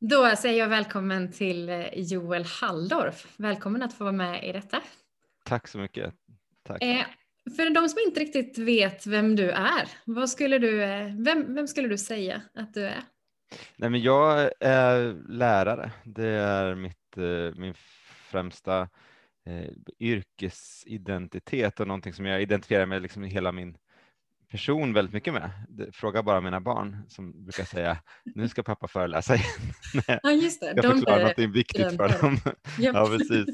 Då säger jag välkommen till eh, Joel Halldorf. Välkommen att få vara med i detta. Tack så mycket. Tack. Eh, för de som inte riktigt vet vem du är, vad skulle du, eh, vem, vem skulle du säga att du är? Nej, men jag är lärare. Det är mitt, eh, min främsta eh, yrkesidentitet och någonting som jag identifierar med liksom hela min person väldigt mycket med. Fråga bara mina barn som brukar säga nu ska pappa föreläsa igen. Ja, just det. Jag De förklara något viktigt studenter. för dem. Ja, precis.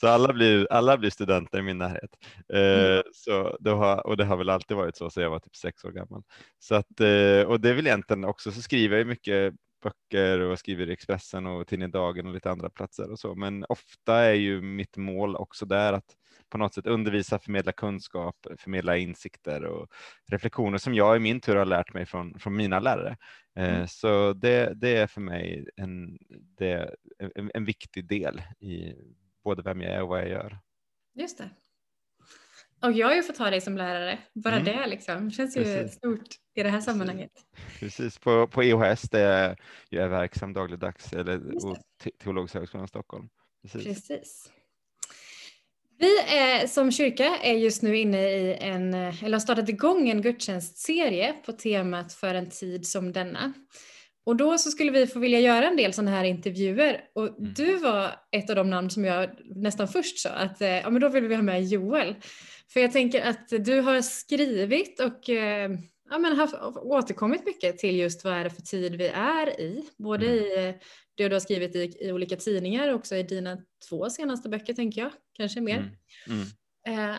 Så alla blir, alla blir studenter i min närhet. Mm. Eh, så det har, och det har väl alltid varit så sedan jag var typ sex år gammal. Så att, eh, och det är väl egentligen också så skriver jag mycket böcker och skriver i Expressen och Tidningen Dagen och lite andra platser och så. Men ofta är ju mitt mål också där att på något sätt undervisa, förmedla kunskap, förmedla insikter och reflektioner som jag i min tur har lärt mig från, från mina lärare. Eh, Mm. Så det, det är för mig en, det, en, en viktig del i både vem jag är och vad jag gör. Just det. Och jag har ju fått ha dig som lärare. Bara Mm. det liksom. känns ju Precis. stort i det här sammanhanget. Precis, på, på EHS där jag är verksam dagligdags eller Te- Teologiska högskolan i Stockholm. Precis. Precis. Vi är, som kyrka är just nu inne i en, eh, eller har startat igång en gudstjänstserie på temat för en tid som denna. Och då så skulle vi få vilja göra en del sådana här intervjuer och Mm. du var ett av de namn som jag nästan först sa att eh, ja, men då vill vi ha med Joel. För jag tänker att du har skrivit och eh, ja, men haft, återkommit mycket till just vad är det för tid vi är i. Både Mm. i eh, det du har skrivit i, i olika tidningar och också i dina två senaste böcker tänker jag, kanske mer. Mm. Mm. Eh,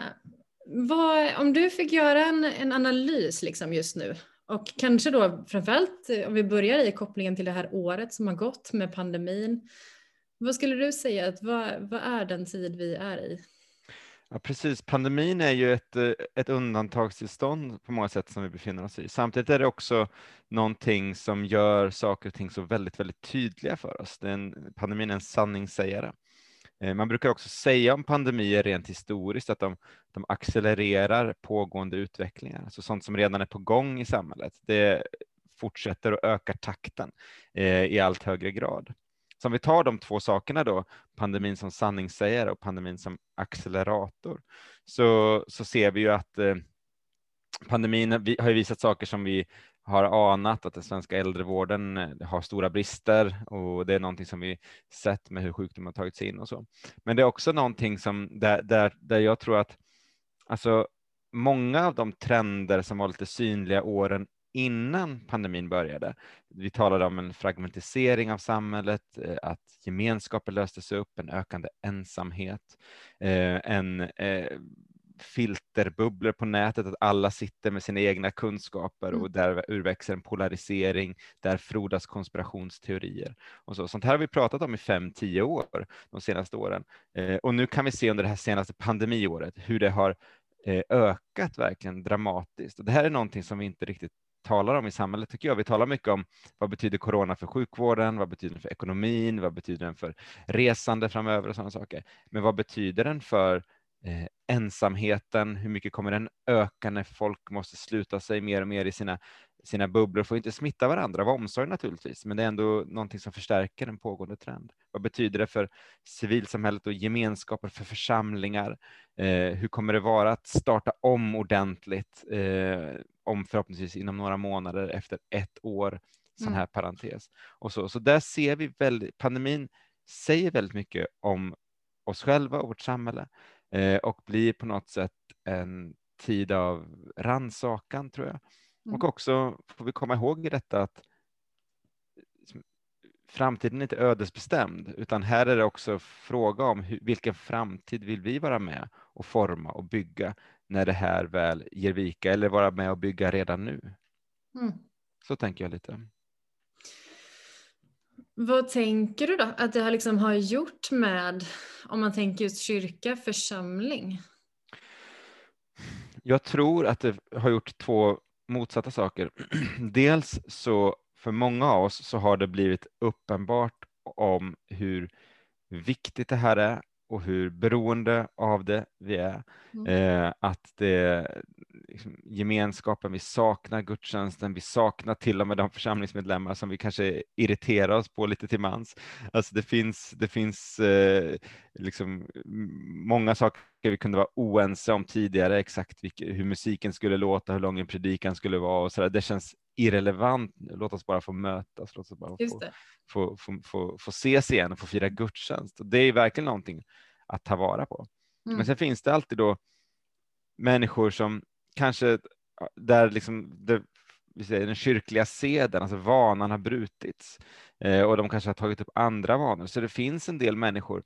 vad, om du fick göra en, en analys liksom just nu och kanske då framförallt eh, om vi börjar i kopplingen till det här året som har gått med pandemin. Vad skulle du säga att vad, vad är den tid vi är i? Ja, precis. Pandemin är ju ett, eh, ett undantagstillstånd på många sätt som vi befinner oss i. Samtidigt är det också någonting som gör saker och ting så väldigt, väldigt tydliga för oss. Den, pandemin är en sanningssägare. Eh, man brukar också säga om pandemier rent historiskt att de, de accelererar pågående utvecklingar, alltså sånt som redan är på gång i samhället. Det fortsätter och ökar takten eh, i allt högre grad. Så om vi tar de två sakerna då, pandemin som sanningssägare och pandemin som accelerator, så, så ser vi ju att eh, pandemin har ju visat saker som vi har anat, att den svenska äldrevården eh, har stora brister och det är någonting som vi sett med hur sjukdomen har tagit sig in och så. Men det är också någonting som där, där, där jag tror att alltså, många av de trender som var lite synliga åren innan pandemin började. Vi talade om en fragmentisering av samhället, eh, att gemenskapen löstes upp, en ökande ensamhet, eh, en eh, filterbubblor på nätet, att alla sitter med sina egna kunskaper Mm. och där urväxer en polarisering, där frodas konspirationsteorier och så. Sånt här har vi pratat om i fem, tio år de senaste åren. Och nu kan vi se under det här senaste pandemiåret hur det har ökat verkligen dramatiskt. Och det här är någonting som vi inte riktigt talar om i samhället tycker jag. Vi talar mycket om vad betyder corona för sjukvården, vad betyder den för ekonomin, vad betyder den för resande framöver och sådana saker. Men vad betyder den för eh, ensamheten? Hur mycket kommer den öka när folk måste sluta sig mer och mer i sina, sina bubblor? Får inte smitta varandra av omsorg naturligtvis, men det är ändå någonting som förstärker en pågående trend. Vad betyder det för civilsamhället och gemenskaper, för församlingar? Eh, hur kommer det vara att starta om ordentligt, eh, om förhoppningsvis inom några månader efter ett år, sån Mm. här parentes. Och så, så där ser vi väldigt, pandemin säger väldigt mycket om oss själva och vårt samhälle eh, och blir på något sätt en tid av rannsakan tror jag. Mm. Och också får vi komma ihåg i detta att framtiden är inte ödesbestämd, utan här är det också fråga om hur, vilken framtid vill vi vara med och forma och bygga när det här väl ger vika eller vara med och bygga redan nu. Mm. Så tänker jag lite. Vad tänker du då att det har, liksom har gjort med, om man tänker just kyrka, församling? Jag tror att det har gjort två motsatta saker. Dels så för många av oss så har det blivit uppenbart om hur viktigt det här är och hur beroende av det vi är. Mm. Eh, att det liksom, gemenskapen, vi saknar gudstjänsten, vi saknar till och med de församlingsmedlemmar som vi kanske irriterar oss på lite till mans. Alltså det finns, det finns eh, liksom många saker vi kunde vara oense om tidigare, exakt hur musiken skulle låta, hur lång en predikan skulle vara och så där. Det känns irrelevant nu. Låt oss bara få mötas, låt oss bara få, få, få, få, få ses igen och få fira gudstjänst. Och det är verkligen någonting att ta vara på. Mm. Men sen finns det alltid då människor som kanske där liksom vi säger, den kyrkliga seden, alltså vanan har brutits eh, och de kanske har tagit upp andra vanor. Så det finns en del människor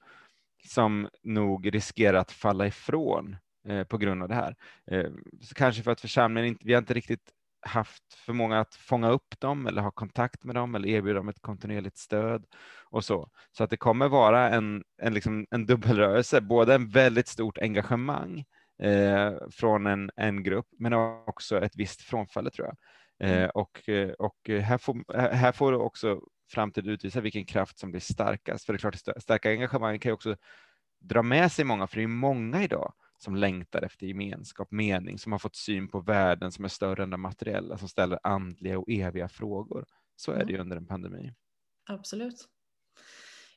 som nog riskerar att falla ifrån eh, på grund av det här. Eh, kanske för att församlingen inte, vi har inte riktigt haft förmåga att fånga upp dem eller ha kontakt med dem eller erbjuda dem ett kontinuerligt stöd och så. Så att det kommer vara en, en, liksom, en dubbelrörelse, både en väldigt stort engagemang eh, från en, en grupp, men också ett visst frånfall tror jag. Eh, mm. och, och här, får, här får också framtiden utvisa vilken kraft som blir starkast. För det är klart, starka engagemang kan ju också dra med sig många, för det är många idag som längtar efter gemenskap, mening, som har fått syn på världen som är större än det materiella, som ställer andliga och eviga frågor. Så är det ju under en pandemi. Absolut.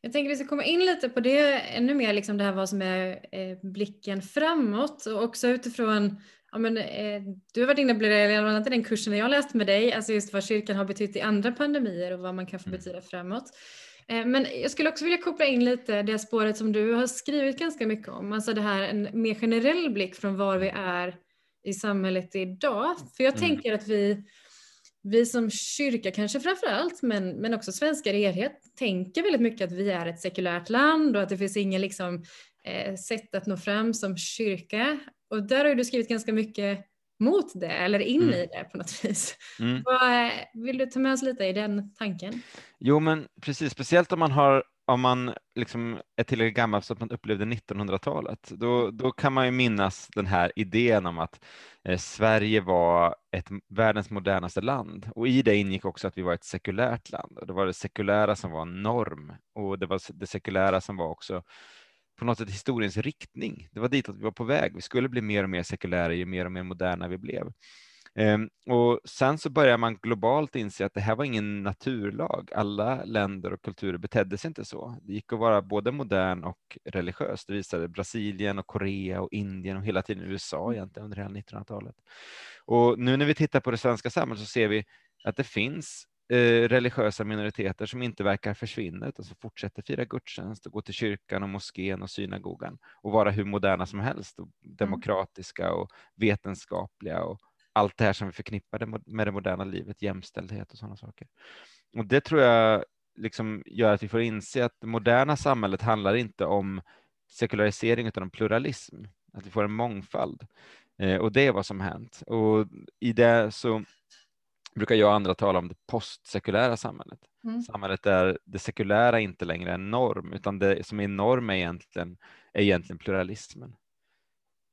Jag tänker vi ska komma in lite på det ännu mer, liksom det här vad som är eh, blicken framåt och också utifrån Ja, men, eh, du har varit inne på det bland annat i den kursen jag läst med dig, alltså just vad kyrkan har betytt i andra pandemier och vad man kan få mm. betyda framåt. Eh, men jag skulle också vilja koppla in lite det spåret som du har skrivit ganska mycket om, alltså det här en mer generell blick från var vi är i samhället idag. För jag mm. tänker att vi, vi som kyrka kanske framför allt, men, men också svenskar i helhet, tänker väldigt mycket att vi är ett sekulärt land och att det finns ingen liksom, eh, sätt att nå fram som kyrka. Och där har du skrivit ganska mycket mot det eller in mm. i det på något vis. Mm. Vad, vill du ta med oss lite i den tanken? Jo, men precis, speciellt om man har om man liksom är tillräckligt gammal så att man upplevde 1900-talet, då, då kan man ju minnas den här idén om att eh, Sverige var ett världens modernaste land och i det ingick också att vi var ett sekulärt land. Och det var det sekulära som var norm och det var det sekulära som var också på något sätt historiens riktning. Det var dit att vi var på väg. Vi skulle bli mer och mer sekulära ju mer och mer moderna vi blev. Ehm, och sen så börjar man globalt inse att det här var ingen naturlag. Alla länder och kulturer betedde sig inte så. Det gick att vara både modern och religiös. Det visade Brasilien och Korea och Indien och hela tiden USA egentligen under hela 1900-talet. Och nu när vi tittar på det svenska samhället så ser vi att det finns Eh, religiösa minoriteter som inte verkar försvinna utan som fortsätter fira gudstjänst och gå till kyrkan och moskén och synagogan och vara hur moderna som helst och mm. demokratiska och vetenskapliga och allt det här som vi förknippar med det moderna livet, jämställdhet och sådana saker. Och det tror jag liksom gör att vi får inse att det moderna samhället handlar inte om sekularisering utan om pluralism, att vi får en mångfald. Eh, och det är vad som hänt. Och i det så brukar jag och andra tala om det postsekulära samhället. Mm. Samhället där det sekulära inte längre är norm, utan det som är norm är egentligen, är egentligen pluralismen.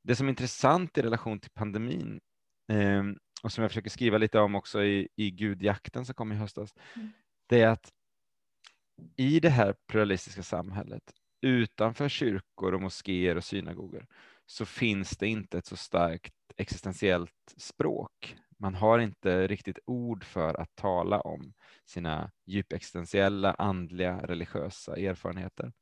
Det som är intressant i relation till pandemin eh, och som jag försöker skriva lite om också i, i Gudjakten som kom i höstas, mm. det är att i det här pluralistiska samhället utanför kyrkor och moskéer och synagogor så finns det inte ett så starkt existentiellt språk man har inte riktigt ord för att tala om sina djupexistentiella, andliga, religiösa erfarenheter.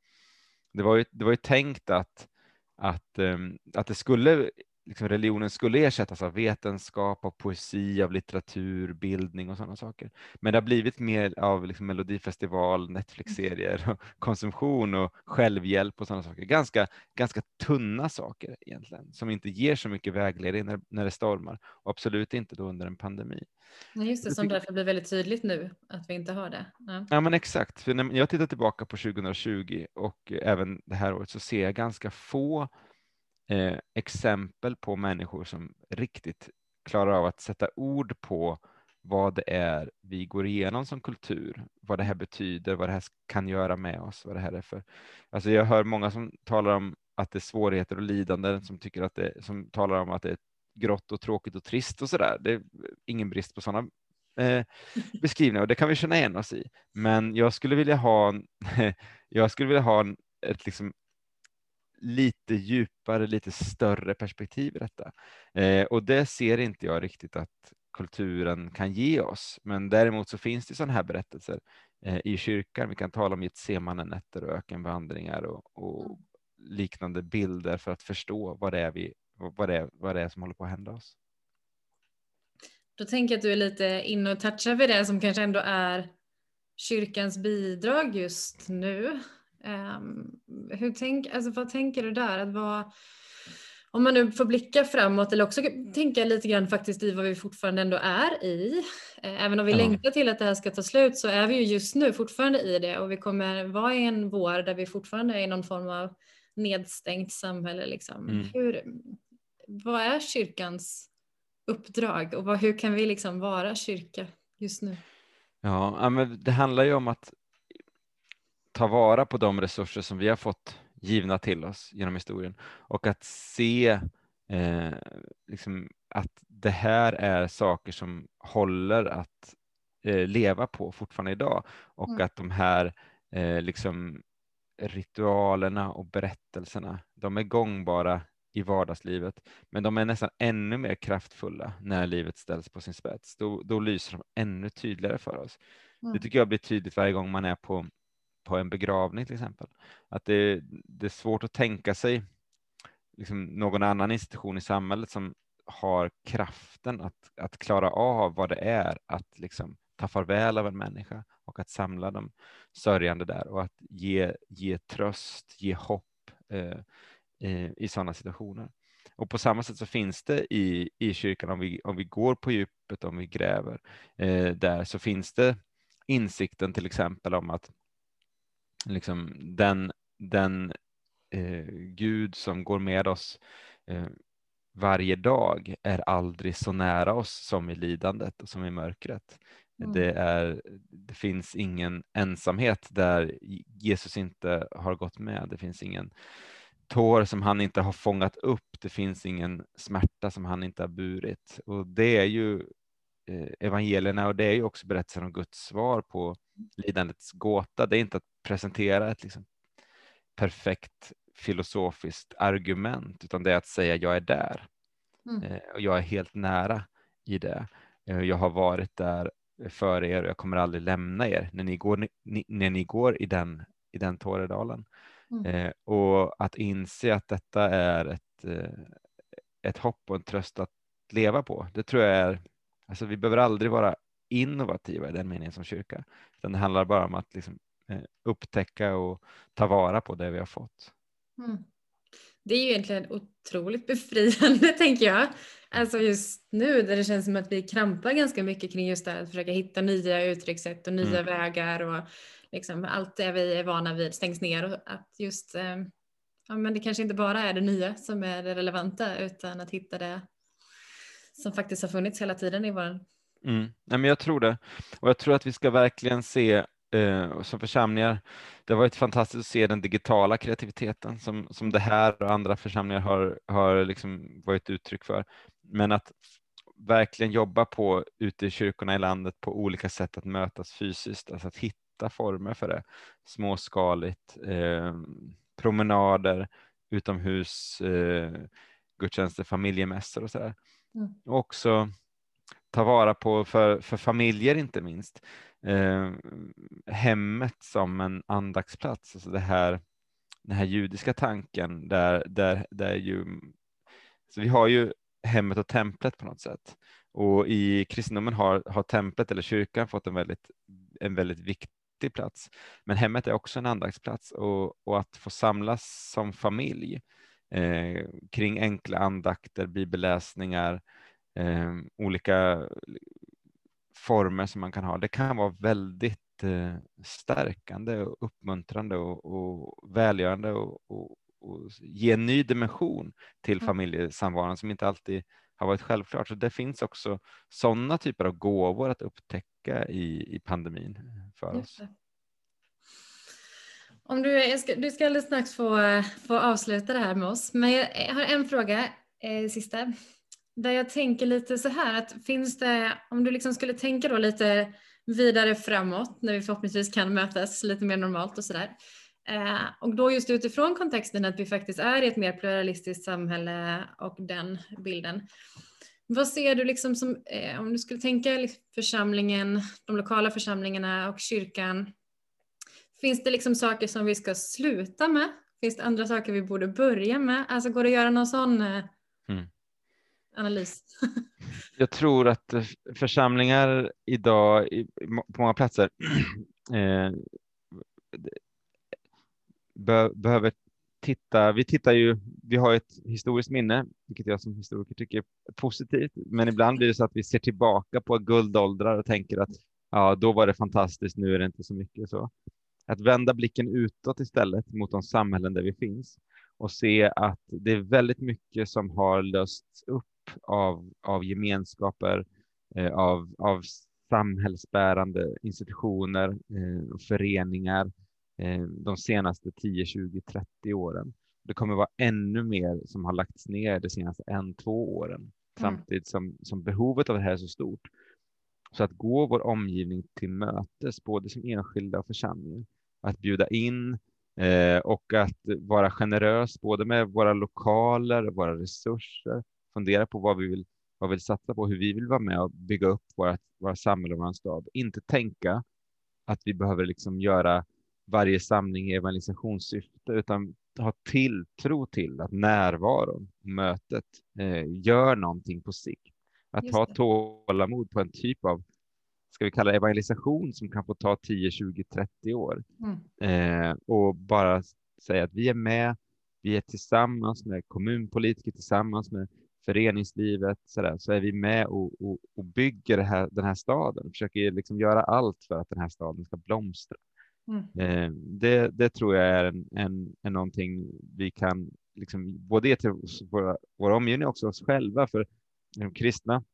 Det var ju, det var ju tänkt att, att, ehm, att det skulle liksom religionen skulle ersättas av vetenskap, av poesi, av litteratur, bildning och sådana saker. Men det har blivit mer av liksom melodifestival, Netflix-serier, och konsumtion och självhjälp och sådana saker. Ganska, ganska tunna saker egentligen, som inte ger så mycket vägledning när, när det stormar och absolut inte då under en pandemi. Ja, just det, som därför blir väldigt tydligt nu att vi inte har det. Ja, ja men exakt. För när jag tittar tillbaka på 2020 och även det här året så ser jag ganska få eh, exempel på människor som riktigt klarar av att sätta ord på vad det är vi går igenom som kultur, vad det här betyder, vad det här kan göra med oss, vad det här är för. Alltså jag hör många som talar om att det är svårigheter och lidande, som tycker att det, som talar om att det är grått och tråkigt och trist och så där. Det är ingen brist på sådana eh, beskrivningar och det kan vi känna igen oss i. Men jag skulle vilja ha, jag skulle vilja ha ett liksom lite djupare, lite större perspektiv i detta. Eh, och det ser inte jag riktigt att kulturen kan ge oss. Men däremot så finns det sådana här berättelser eh, i kyrkan. Vi kan tala om Getsemanenätter och ökenvandringar och, och liknande bilder för att förstå vad det är, vi, vad det är, vad det är som håller på att hända oss. Då tänker jag att du är lite inne och touchar vid det som kanske ändå är kyrkans bidrag just nu. Um, hur tänk, alltså vad tänker du där? Att vara, om man nu får blicka framåt eller också tänka lite grann faktiskt i vad vi fortfarande ändå är i. Eh, även om vi ja. längtar till att det här ska ta slut så är vi ju just nu fortfarande i det och vi kommer vara i en vår där vi fortfarande är i någon form av nedstängt samhälle. Liksom. Mm. Hur, vad är kyrkans uppdrag och vad, hur kan vi liksom vara kyrka just nu? Ja, men det handlar ju om att ta vara på de resurser som vi har fått givna till oss genom historien och att se eh, liksom att det här är saker som håller att eh, leva på fortfarande idag och mm. att de här eh, liksom ritualerna och berättelserna, de är gångbara i vardagslivet, men de är nästan ännu mer kraftfulla när livet ställs på sin spets. Då, då lyser de ännu tydligare för oss. Mm. Det tycker jag blir tydligt varje gång man är på, på en begravning till exempel. Att det, det är svårt att tänka sig liksom någon annan institution i samhället som har kraften att, att klara av vad det är att liksom ta farväl av en människa och att samla de sörjande där och att ge, ge tröst, ge hopp eh, eh, i sådana situationer. Och på samma sätt så finns det i, i kyrkan, om vi, om vi går på djupet, om vi gräver eh, där, så finns det insikten till exempel om att liksom, den, den eh, Gud som går med oss eh, varje dag är aldrig så nära oss som i lidandet och som i mörkret. Mm. Det, är, det finns ingen ensamhet där Jesus inte har gått med. Det finns ingen tår som han inte har fångat upp. Det finns ingen smärta som han inte har burit. Och det är ju eh, evangelierna och det är ju också berättelsen om Guds svar på lidandets gåta. Det är inte att presentera ett liksom perfekt filosofiskt argument, utan det är att säga jag är där. Mm. Eh, och jag är helt nära i det. Eh, jag har varit där för er och jag kommer aldrig lämna er när ni går, ni, när ni går i den, i den Tåredalen. Mm. Eh, och att inse att detta är ett, eh, ett hopp och en tröst att leva på. Det tror jag är, alltså vi behöver aldrig vara innovativa i den meningen som kyrka, det handlar bara om att liksom, eh, upptäcka och ta vara på det vi har fått. Mm. Det är ju egentligen otroligt befriande tänker jag. Alltså just nu där det känns som att vi krampar ganska mycket kring just det här att försöka hitta nya uttryckssätt och nya mm. vägar och liksom allt det vi är vana vid stängs ner och att just eh, ja, men det kanske inte bara är det nya som är det relevanta utan att hitta det som faktiskt har funnits hela tiden i vår mm. Nej, men Jag tror det och jag tror att vi ska verkligen se eh, som församlingar. Det har varit fantastiskt att se den digitala kreativiteten som, som det här och andra församlingar har, har liksom varit uttryck för. Men att verkligen jobba på ute i kyrkorna i landet på olika sätt att mötas fysiskt, alltså att hitta former för det. Småskaligt, eh, promenader, utomhus, eh, gudstjänster, familjemässor och sådär. Mm. Och också ta vara på för, för familjer inte minst, eh, hemmet som en andaktsplats, alltså det här, den här judiska tanken där, där, där ju, så vi har ju hemmet och templet på något sätt. Och i kristendomen har, har templet eller kyrkan fått en väldigt, en väldigt viktig plats. Men hemmet är också en andaktsplats och, och att få samlas som familj eh, kring enkla andakter, bibelläsningar, eh, olika former som man kan ha. Det kan vara väldigt eh, stärkande och uppmuntrande och, och välgörande och, och, och, ge en ny dimension till mm. familjesamvaron som inte alltid har varit självklart. Så det finns också sådana typer av gåvor att upptäcka i, i pandemin för oss. Om du, ska, du ska alldeles strax få, få avsluta det här med oss, men jag har en fråga, eh, sista. Där jag tänker lite så här att finns det, om du liksom skulle tänka då lite vidare framåt när vi förhoppningsvis kan mötas lite mer normalt och sådär. Eh, och då just utifrån kontexten att vi faktiskt är i ett mer pluralistiskt samhälle och den bilden. Vad ser du liksom som, eh, om du skulle tänka liksom församlingen, de lokala församlingarna och kyrkan. Finns det liksom saker som vi ska sluta med? Finns det andra saker vi borde börja med? Alltså går det att göra någon sån eh, mm analys? Jag tror att eh, församlingar idag på många platser eh, be behöver titta, vi tittar ju, vi har ett historiskt minne, vilket jag som historiker tycker är positivt, men ibland blir det så att vi ser tillbaka på guldåldrar och tänker att ja, då var det fantastiskt, nu är det inte så mycket så. Att vända blicken utåt istället mot de samhällen där vi finns och se att det är väldigt mycket som har lösts upp av, av gemenskaper, eh, av, av samhällsbärande institutioner eh, och föreningar eh, de senaste 10, 20, 30 åren. Det kommer vara ännu mer som har lagts ner de senaste en, två åren, mm. samtidigt som, som behovet av det här är så stort. Så att gå vår omgivning till mötes, både som enskilda och församlingar, att bjuda in eh, och att vara generös både med våra lokaler, och våra resurser, fundera på vad vi vill, vad vi vill satsa på, hur vi vill vara med och bygga upp våra, våra samhälle och vår stad. Inte tänka att vi behöver liksom göra varje samling i evangelisationssyfte, utan ha tilltro till att närvaron, mötet, eh, gör någonting på sikt. Att ha tålamod på en typ av, ska vi kalla det evangelisation, som kan få ta 10, 20, 30 år. Mm. Eh, och bara säga att vi är med, vi är tillsammans med kommunpolitiker, tillsammans med föreningslivet, så, där, så är vi med och, och, och bygger här, den här staden, försöker liksom göra allt för att den här staden ska blomstra. Mm. Eh, det, det, tror jag är en, en, en någonting vi kan liksom både ge till våra, våra omgivning och också oss själva, för de kristna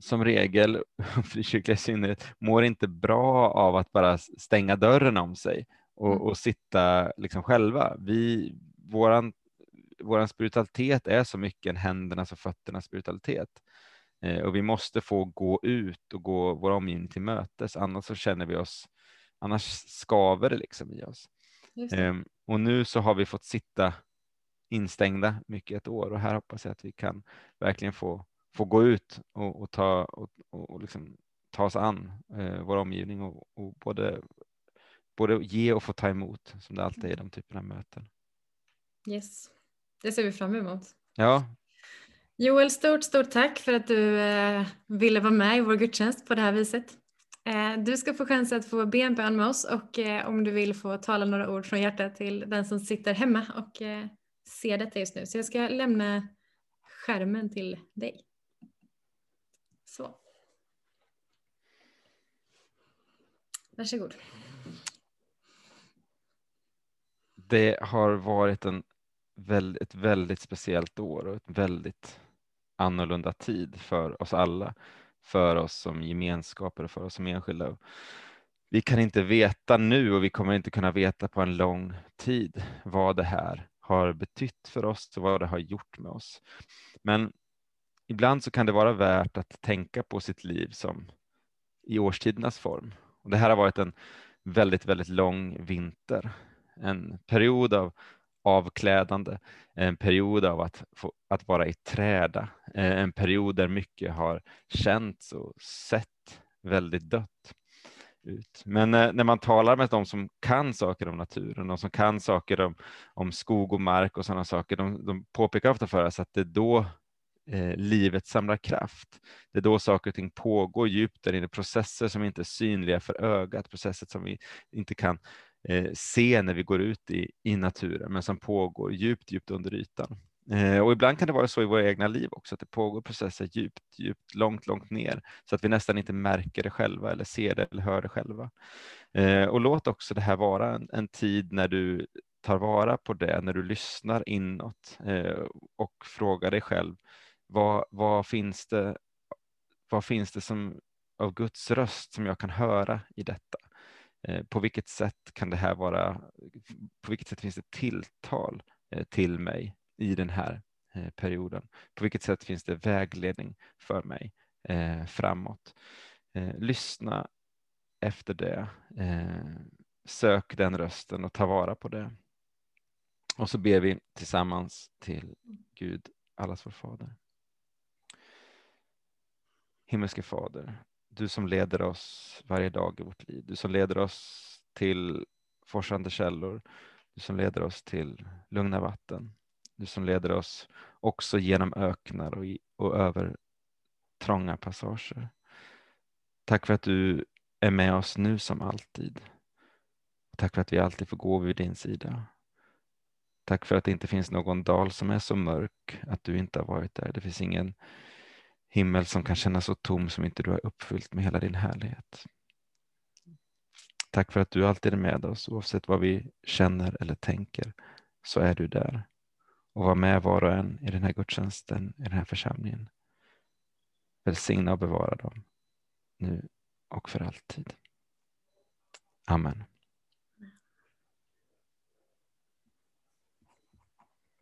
som regel, frikyrkliga i synnerhet, mår inte bra av att bara stänga dörren om sig och, mm. och sitta liksom själva. Vi, våran, våran spiritualitet är så mycket en händernas och fötternas spiritualitet. Eh, och vi måste få gå ut och gå vår omgivning till mötes, annars så känner vi oss Annars skaver det liksom i oss. Um, och nu så har vi fått sitta instängda mycket ett år och här hoppas jag att vi kan verkligen få, få gå ut och, och ta, och, och liksom ta oss an eh, vår omgivning och, och, både, både ge och få ta emot som det alltid är i de typerna av möten. Yes, det ser vi fram emot. Ja. Joel, stort, stort tack för att du eh, ville vara med i vår gudstjänst på det här viset. Eh, du ska få chans att få be en bön med oss och eh, om du vill få tala några ord från hjärtat till den som sitter hemma och eh, ser detta just nu. Så jag ska lämna skärmen till dig. Så. Varsågod. Det har varit en ett väldigt speciellt år och ett väldigt annorlunda tid för oss alla för oss som gemenskaper och för oss som enskilda. Vi kan inte veta nu och vi kommer inte kunna veta på en lång tid vad det här har betytt för oss och vad det har gjort med oss. Men ibland så kan det vara värt att tänka på sitt liv som i årstidernas form. Och det här har varit en väldigt, väldigt lång vinter, en period av avklädande, en period av att, få, att vara i träda, eh, en period där mycket har känts och sett väldigt dött ut. Men eh, när man talar med de som kan saker om naturen, de som kan saker om, om skog och mark och sådana saker, de, de påpekar ofta för oss att det är då eh, livet samlar kraft. Det är då saker och ting pågår djupt där inne, processer som inte är synliga för ögat, processer som vi inte kan Eh, se när vi går ut i, i naturen, men som pågår djupt, djupt under ytan. Eh, och ibland kan det vara så i våra egna liv också, att det pågår processer djupt, djupt, långt, långt ner, så att vi nästan inte märker det själva eller ser det eller hör det själva. Eh, och låt också det här vara en, en, tid när du tar vara på det, när du lyssnar inåt och frågar dig själv, vad, vad, finns det, vad finns det som av Guds röst som jag kan höra i detta? Eh, på vilket sätt kan det här vara, på vilket sätt finns det tilltal eh, till mig i den här eh, perioden? På vilket sätt finns det vägledning för mig framåt? Lyssna efter det sök den rösten och ta vara på det. Och så ber vi tillsammans till Gud, allas vår Fader. Himmelske Fader, du som leder oss varje dag i vårt liv, du som leder oss till forsande källor, du som leder oss till lugna vatten, du som leder oss också genom öknar och, i, och över trånga passager. Tack för att du är med oss nu som alltid. Tack för att vi alltid får gå vid din sida. Tack för att det inte finns någon dal som är så mörk att du inte har varit där. Det finns ingen himmel som kan kännas så tom som inte du har uppfyllt med hela din härlighet. Tack för att du alltid är med oss oavsett vad vi känner eller tänker så är du där och var med var och en i den här gudstjänsten, i den här församlingen. Välsigna och bevara dem nu och för alltid. Amen.